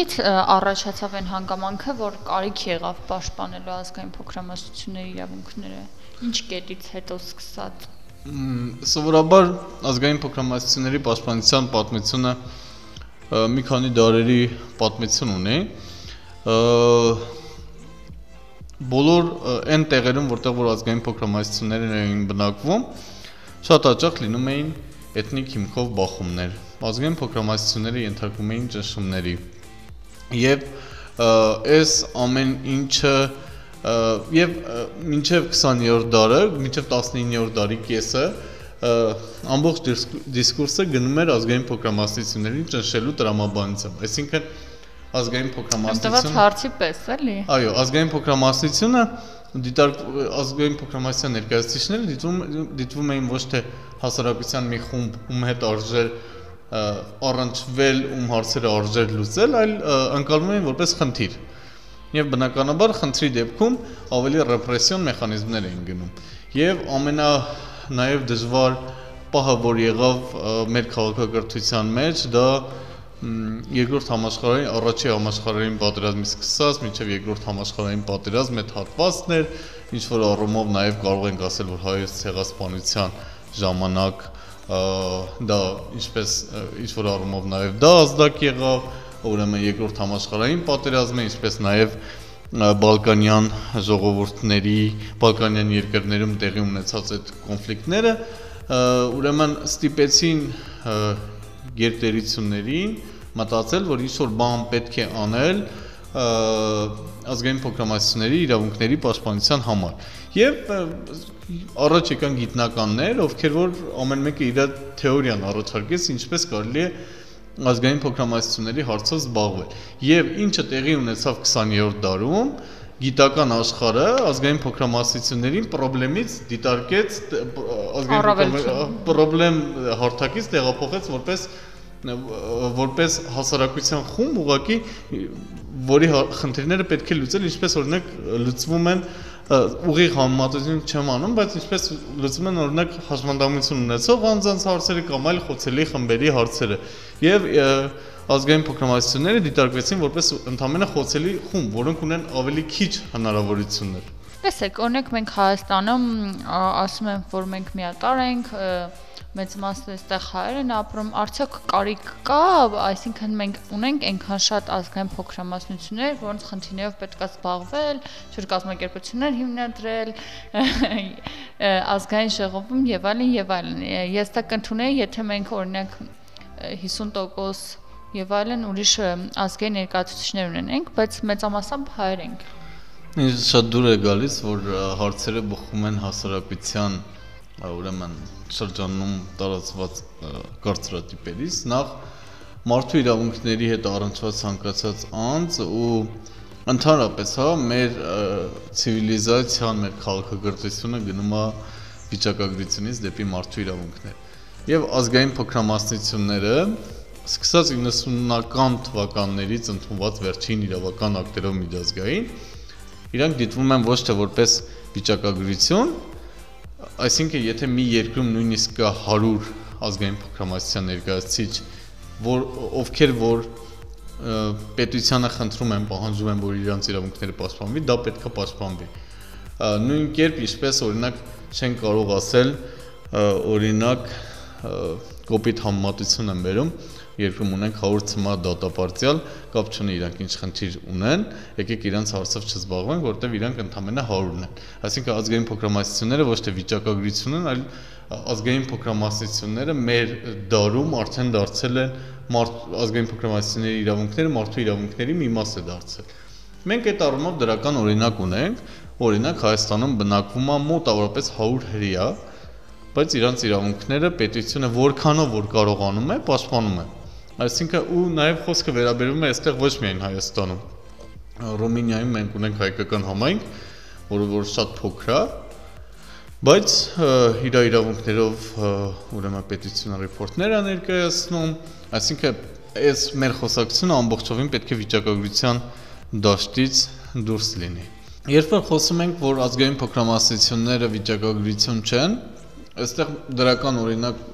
ինչից առաջացավ այն հանգամանքը, որ կարիք եղավ պաշտպանելու ազգային փոքրամասնությունների իրավունքները։ Ինչ կետից հետո սկսած։ Սովորաբար ազգային փոքրամասնությունների պաշտպանության պատմությունը մի քանի դարերի պատմություն ունի։ Բոլոր այն տեղերում, որտեղ որ ազգային փոքրամասնություններ էին բնակվում, շատ հաճախ լինում էին էթնիկ հիմքով բախումներ ազգային փոքրամասնությունները ենթարկվում էին ճնշումների եւ այս ամեն ինչը եւ մինչեւ 20-րդ դարը, մինչեւ 19-րդ դարի կեսը ամբողջ դիսկուրսը գնում էր ազգային փոքրամասնություններին ճնշելու տրամաբանությամբ, այսինքն ազգային փոքրամասնությունը Դրանց հարցի պես, էլի։ Այո, ազգային փոքրամասնությունը դիտարկ ազգային փոքրամասնության ներկայացուցիչները դիտվում դիտվում էին ոչ թե հասարակության մի խումբ, ում հետ արժեր առնչվել, ում հարցերը արժեր լուծել, այլ անցալվում էին որպես խնդիր։ Եվ բնականաբար խնդրի դեպքում ավելի ռեպրեսիոն մեխանիզմներ էին գնում։ Եվ ամենա նաև դժվար պահը, որ եղավ մեր քաղաքակրթության մեջ, դա երկրորդ համաշխարհային առաջի համաշխարհային պատերազմից սկսած մինչև երկրորդ համաշխարհային պատերազմ այդ հատվածն էր, ինչ որ առումով նաև կարող ենք ասել, որ հայոց ցեղասպանության ժամանակ դա ինչպես ինչ որ առումով նաև դա ազդակ եղավ, ուրեմն երկրորդ համաշխարհային պատերազմը, ինչպես նաև բալկանյան ժողովուրդների, բալկանյան երկրներում տեղի ունեցած այդ կոնֆլիկտները ուրեմն ստիպեցին գերտերություններին մտածել, որ ինչ որ բան պետք է անել ազգային փոքրամասնությունների իրավունքների պաշտպանության համար։ Եվ առաջ եկան գիտնականներ, ովքեր որ ամեն մեկը իր թեորիան առաջարկեց, ինչպես կարելի է ազգային փոքրամասնությունների հարցով զբաղվել։ Եւ ինչը տեղի ունեցավ 20-րդ դարում, գիտական աշխարհը ազգային փոքրամասնություններին խնդրեմից դիտարկեց ազգային խնդրեմ հարթակից տեղափոխեց որպես որպես հասարակության խումբ ուղակի որի խնդիրները պետք է լուծել ինչպես օրինակ լուծվում են ուղիղ համեմատություն չեմ անում, բայց ինչպես լուծում են օրինակ հաշմանդամություն ունեցող անձանց հարցերը կամ այլ խոցելի խմբերի հարցերը։ Եվ ազգային փոքրամասնությունները դիտարկվեցին որպես ընդամենը խոցելի խումբ, որոնք ունեն ավելի քիչ հնարավորություններ։ Տեսեք, օրինակ մենք Հայաստանում ասում ենք, որ մենք միատար ենք, մեծ մասը այստեղ հայեր են ապրում, արդյոք կարիք կա, այսինքն մենք ունենք այնքան շատ ազգային փոքրամասնություններ, որոնց խնդիրներով պետք է զբաղվել, ջուր կազմակերպություններ հիմնադրել, ազգային ժողովում եւ այլն եւ այլն։ Ես դա կընդունեի, եթե մենք օրինակ 50% եւ այլն ուրիշ ազգային ներկայացուցիչներ ունենենք, բայց մեծամասամբ հայեր ենք։ Ինձ շատ դուր է գալիս, որ հարցերը բխում են հասարակության ուրեմն շրջանում տարածված կարծրատիպերից նախ մարդու իրավունքների հետ առնչված ցանկացած անձ ու ընդհանրապես հա մեր ցիվիլիզացիան, մեր քաղաքակրթությունը գնում է վիճակագրությունից դեպի մարդու իրավունքներ։ Եվ ազգային փոքրամասնությունները սկսած 90-ական թվականներից ընդունված վերջին իրավական ակտերով միջազգային իրանք դիտվում են ոչ թե որպես վիճակագրություն, Այսինքն, եթե մի երկրում նույնիսկ կա 100 ազգային փոքրամասնության ներկայացուցիչ, որ ովքեր որ պետությանը խնդրում են, պահանջում են, որ իրանց իրավունքները պաշտպանվի, դա պետքա պաշտպանվի։ Նույն կերպ, ինչպես օրինակ չեն կարող ասել, օրինակ կոպիտ համեմատություն եմ վերում, երկրում ունենք 100 ցմա դատապարտյալ, կապ չունի իրանք ինչ խնդիր ունեն, եկեք իրանց հարցով չզբաղվենք, որտեվ իրանք ընդամենը 100-ն են։ Այսինքն ազգային փոքրամասնությունները ոչ թե վիճակագրություն են, այլ ազգային փոքրամասնությունները մեր դարում արդեն դարձել են մարդ ազգային փոքրամասնությունների իրավունքները մարդու իրավունքների մի մաս է դարձել։ Մենք այդ առումով դրական օրինակ ունենք, օրինակ Հայաստանում բնակվում է մոտավորապես 100 հրեա, բայց իրանց իրավունքները պետությունը որքանով որ կարողանում է, պաշտպանում է։ Այսինքն ու նաև խոսքը վերաբերում է այստեղ ոչ միայն Հայաստանում։ Ռումինիայում մենք ունենք հայկական համայնք, որը որ շատ փոքր է, բայց իր իրավունքներով ուրեմն պետությունը ռեպորտներ է ներկայացնում, այսինքն այս մեր խոսակցությունը ամբողջովին պետք է վիճակագրության դաշտից դուրս լինի։ Երբ որ խոսում ենք, որ ազգային փոքրամասնությունները վիճակագրություն չեն, այստեղ դրական օրինակ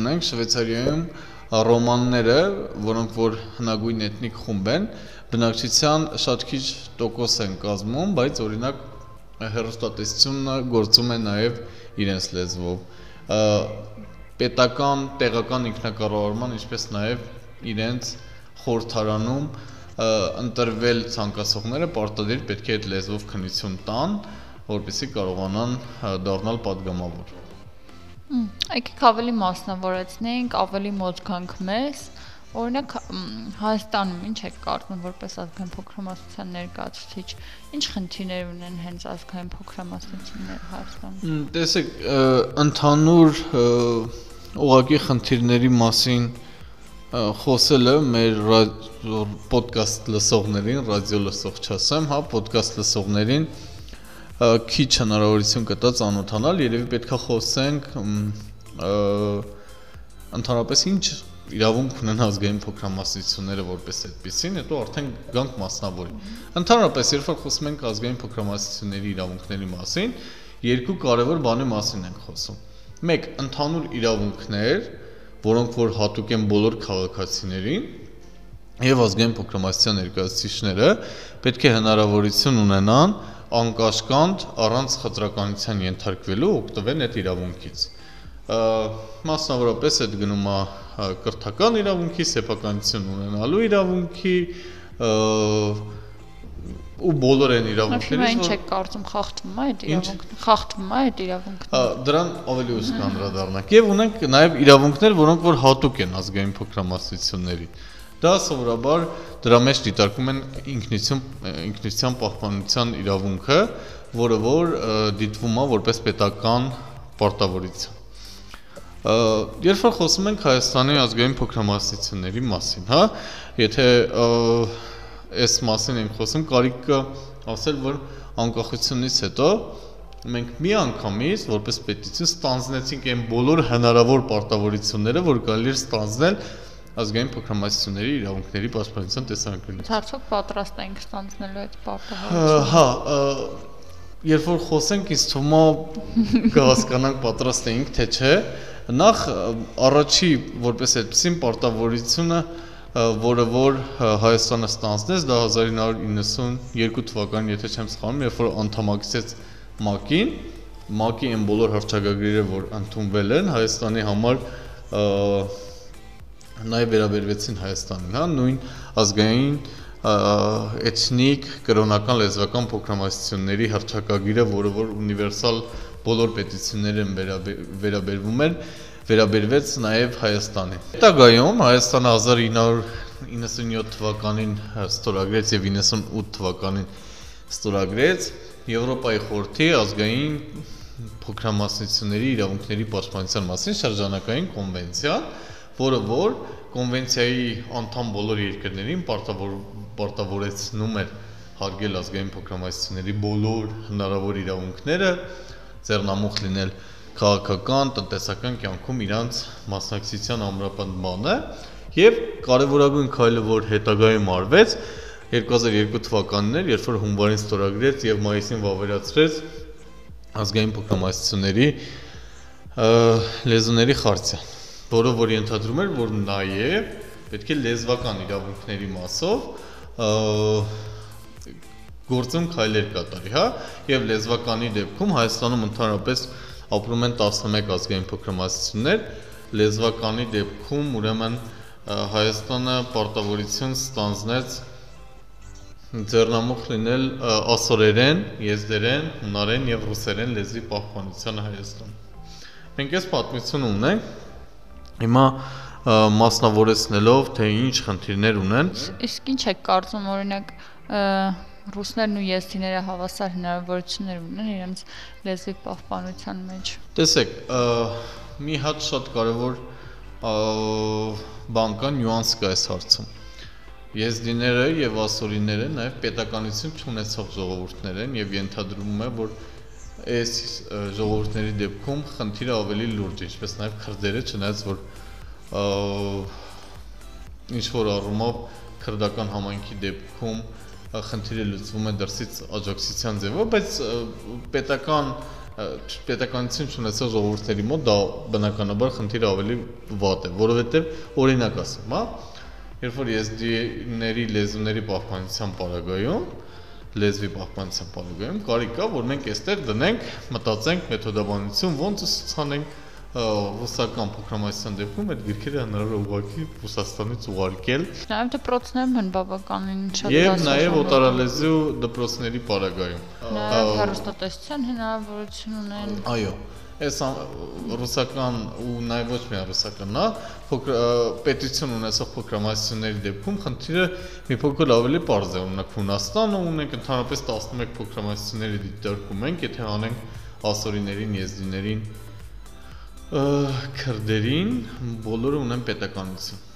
ունենք Շվեյցարիայում ռոմանները, որոնք որ հնագույն էթնիկ խումբ են, բնակչության շատ քիչ տոկոս են կազմում, բայց օրինակ հերոստատեսությունը գործում է նաև իրենց լեզվով։ Պետական տեղական ինքնակառավարման, ինչպես նաև իրենց խորհրդարանում ընտրվել ցանկացողները պարտադիր պետք է այդ լեզվով քննություն տան, որպեսզի կարողանան դառնալ падգամավոր։ Եկեք ավելի մասնավորեցնենք, ավելի մոտ գանք մեզ։ Օրինակ Հայաստանում ինչ եք կարծում որպես ազգային փոքրամասնության ներկայացուցիչ, ինչ խնդիրներ ունեն հենց ազգային փոքրամասնությունները Հայաստանում։ Տեսեք, ընդհանուր ուղակի խնդիրների մասին խոսելը մեր ոդկաստ լսողներին, ռադիո լսող չասեմ, հա, ոդկաստ լսողներին քիչ հնարավորություն կտա ծանոթանալ, երևի պետքա խոսենք ընդհանրապես ինչ իրավունք ունեն ազգային փոքրամասնությունները որպես այդպեսին, հետո արդեն գանք մասնավորի։ Ընդհանրապես, երբ որ խոսում ենք ազգային փոքրամասնությունների իրավունքների մասին, երկու կարևոր բանի մասին ենք խոսում։ Մեկ, ընդհանուր իրավունքներ, որոնք որ հատուկ են բոլոր քաղաքացիներին, եւ ազգային փոքրամասնության ներկայացուցիչները պետք է հնարավորություն ունենան անկաշկանդ առանց խտրականության ենթարկվելու օգտվեն այդ իրավունքից մասնավորապես այդ գնում է կրթական իրավունքի, սեփականություն ունենալու իրավունքի ու բոլոր այն իրավունքներից որ ինչ է կարծում խախտվում է այդ իրավունքը խախտվում է այդ իրավունքը դրան ավելի ուշ կանդրադառնանք եւ ունենք նաեւ իրավունքներ որոնք որ հատուկ են ազգային փոքրամասնությունների դա սովորաբար դրա մեջ դիտարկում են ինքնություն ինքնության պահպանության իրավունքը որը որ դիտվում է որպես պետական պարտավորություն Երբ որ խոսում ենք Հայաստանի ազգային փոքրամասնությունների մասին, հա, եթե այս մասին ենք խոսում, կարիք կա ասել, որ անկախությունից հետո մենք մի անգամից որպես պետություն ստանձնեցինք այն բոլոր հնարավոր պարտավորությունները, որ կարելի էր ստանձնել ազգային փոքրամասնությունների իրավունքների պաշտպանության տեսանկյունից։ Արդյոք պատրաստ ենք ստանձնելու այդ պարտավորությունը։ Հա, երբ որ խոսենք, ինձ թվում է կհասկանանք պատրաստ ենք, թե չէ, Նախ առաջի որպես այդպեսին պարտավորությունը որը որ Հայաստանը ստանձնեց դա 1992 թվականին, եթե չեմ սխալվում, երբ որ անդամակցեց ՄԱԿ-ին, ՄԱԿ-ի այն բոլոր հռչակագրերը, որ ընդունվել են Հայաստանի համար նաև վերաբերվեցին Հայաստանին, հա, նույն ազգային էթնիկ, կրոնական, լեզվական փոքրամասնությունների հռչակագիրը, որը որ ունիվերսալ բոլոր պետությունները վերաբերվում են, վերաբերվեց նաև Հայաստանին։ Հետագայում Հայաստանը 1997 թվականին ստորագրեց եւ 98 թվականին ստորագրեց Եվրոպայի խորհրդի ազգային փոքրամասնությունների իրավունքների պաշտպանության մասին շրջանակային կոնվենցիա, որը որ կոնվենցիայի անդամ բոլոր երկրներին պարտավոր պարտավորեցնում էր հարգել ազգային փոքրամասնությունների բոլոր հնարավոր իրավունքները, ձեռնամուխ լինել քաղաքական, տնտեսական կյանքում իրանց մասնակցության ամրապնդմանը եւ կարեւորագույն քայլը, որ հետագայում արվեց 2002 թվականն էր, երբ որ հունվարին ստորագրեց եւ մայիսին վավերացրեց ազգային փոքրամասնությունների լեզուների խարտիա, որը որ ենթադրում էր, որ նաեւ պետք է լեզվական իրավունքների մասով գործում քայլեր կատարի, հա, եւ լեզվականի դեպքում Հայաստանում ընդհանրապես ապրում են 11 ազգային փոքրամասնություններ, լեզվականի դեպքում ուրեմն Հայաստանը պարտավորություն ստանձնեց ձեռնամուխ լինել ասորերեն, եզդերեն, հունարեն եւ ռուսերեն լեզվի պահպանությանը Հայաստանում։ Մենք այս պատմությունը ունենք։ Հիմա մասնավորեցնելով թե ինչ խնդիրներ ունեն։ Իսկ ինչ է կարծում օրինակ ռուսներն ու եզդիները հավասար հնարավորություններ ունեն իրենց լեզվի պահպանության մեջ։ Տեսեք, մի հատ շատ կարևոր բան կա, նյուանս կա այս հարցում։ Եզդիները եւ ասորիները նաեւ պետականություն չունեցող ժողովուրդներ են եւ ենթադրվում է, որ այս ժողովուրդների դեպքում խնդիրը ավելի լուրջ է, ինչպես նաեւ քրդերը, չնայած որ ինչ որ առումով քրդական համայնքի դեպքում խնդիրը լուծվում է դրսից աջակցության ձևով, բայց պետական պետականություն ունեցող ժողովուրդների մոտ դա բնականաբար խնդիրը ավելի վատ է, որովհետև օրինակ ասեմ, հա, երբ որ եզդիների լեզուների պահպանության պարագայում լեզվի պահպանության պարագայում կարիք կա, որ մենք այստեղ դնենք, մտածենք մեթոդաբանություն, ոնց է ցանենք ռուսական փոքրամասնության դեպքում այդ գրքերը հնարավոր է ուղղակի Ռուսաստանից ուղարկել։ Նաև դպրոցներում են բավականին շատ Եվ նաև օտարալեզու դպրոցների պարագայում։ Նաև հեռուստատեսության հնարավորություն ունեն։ Այո, այս ռուսական ու նաև ոչ միայն ռուսական, նա պետություն ունեցող փոքրամասնությունների դեպքում խնդիրը մի փոքր ավելի པարզ է, օրինակ Հունաստանը ունենք ընդհանրապես 11 փոքրամասնությունների դիտարկում ենք, եթե անենք ասորիներին, եզդիներին, քրդերին բոլորը ունեն պետականություն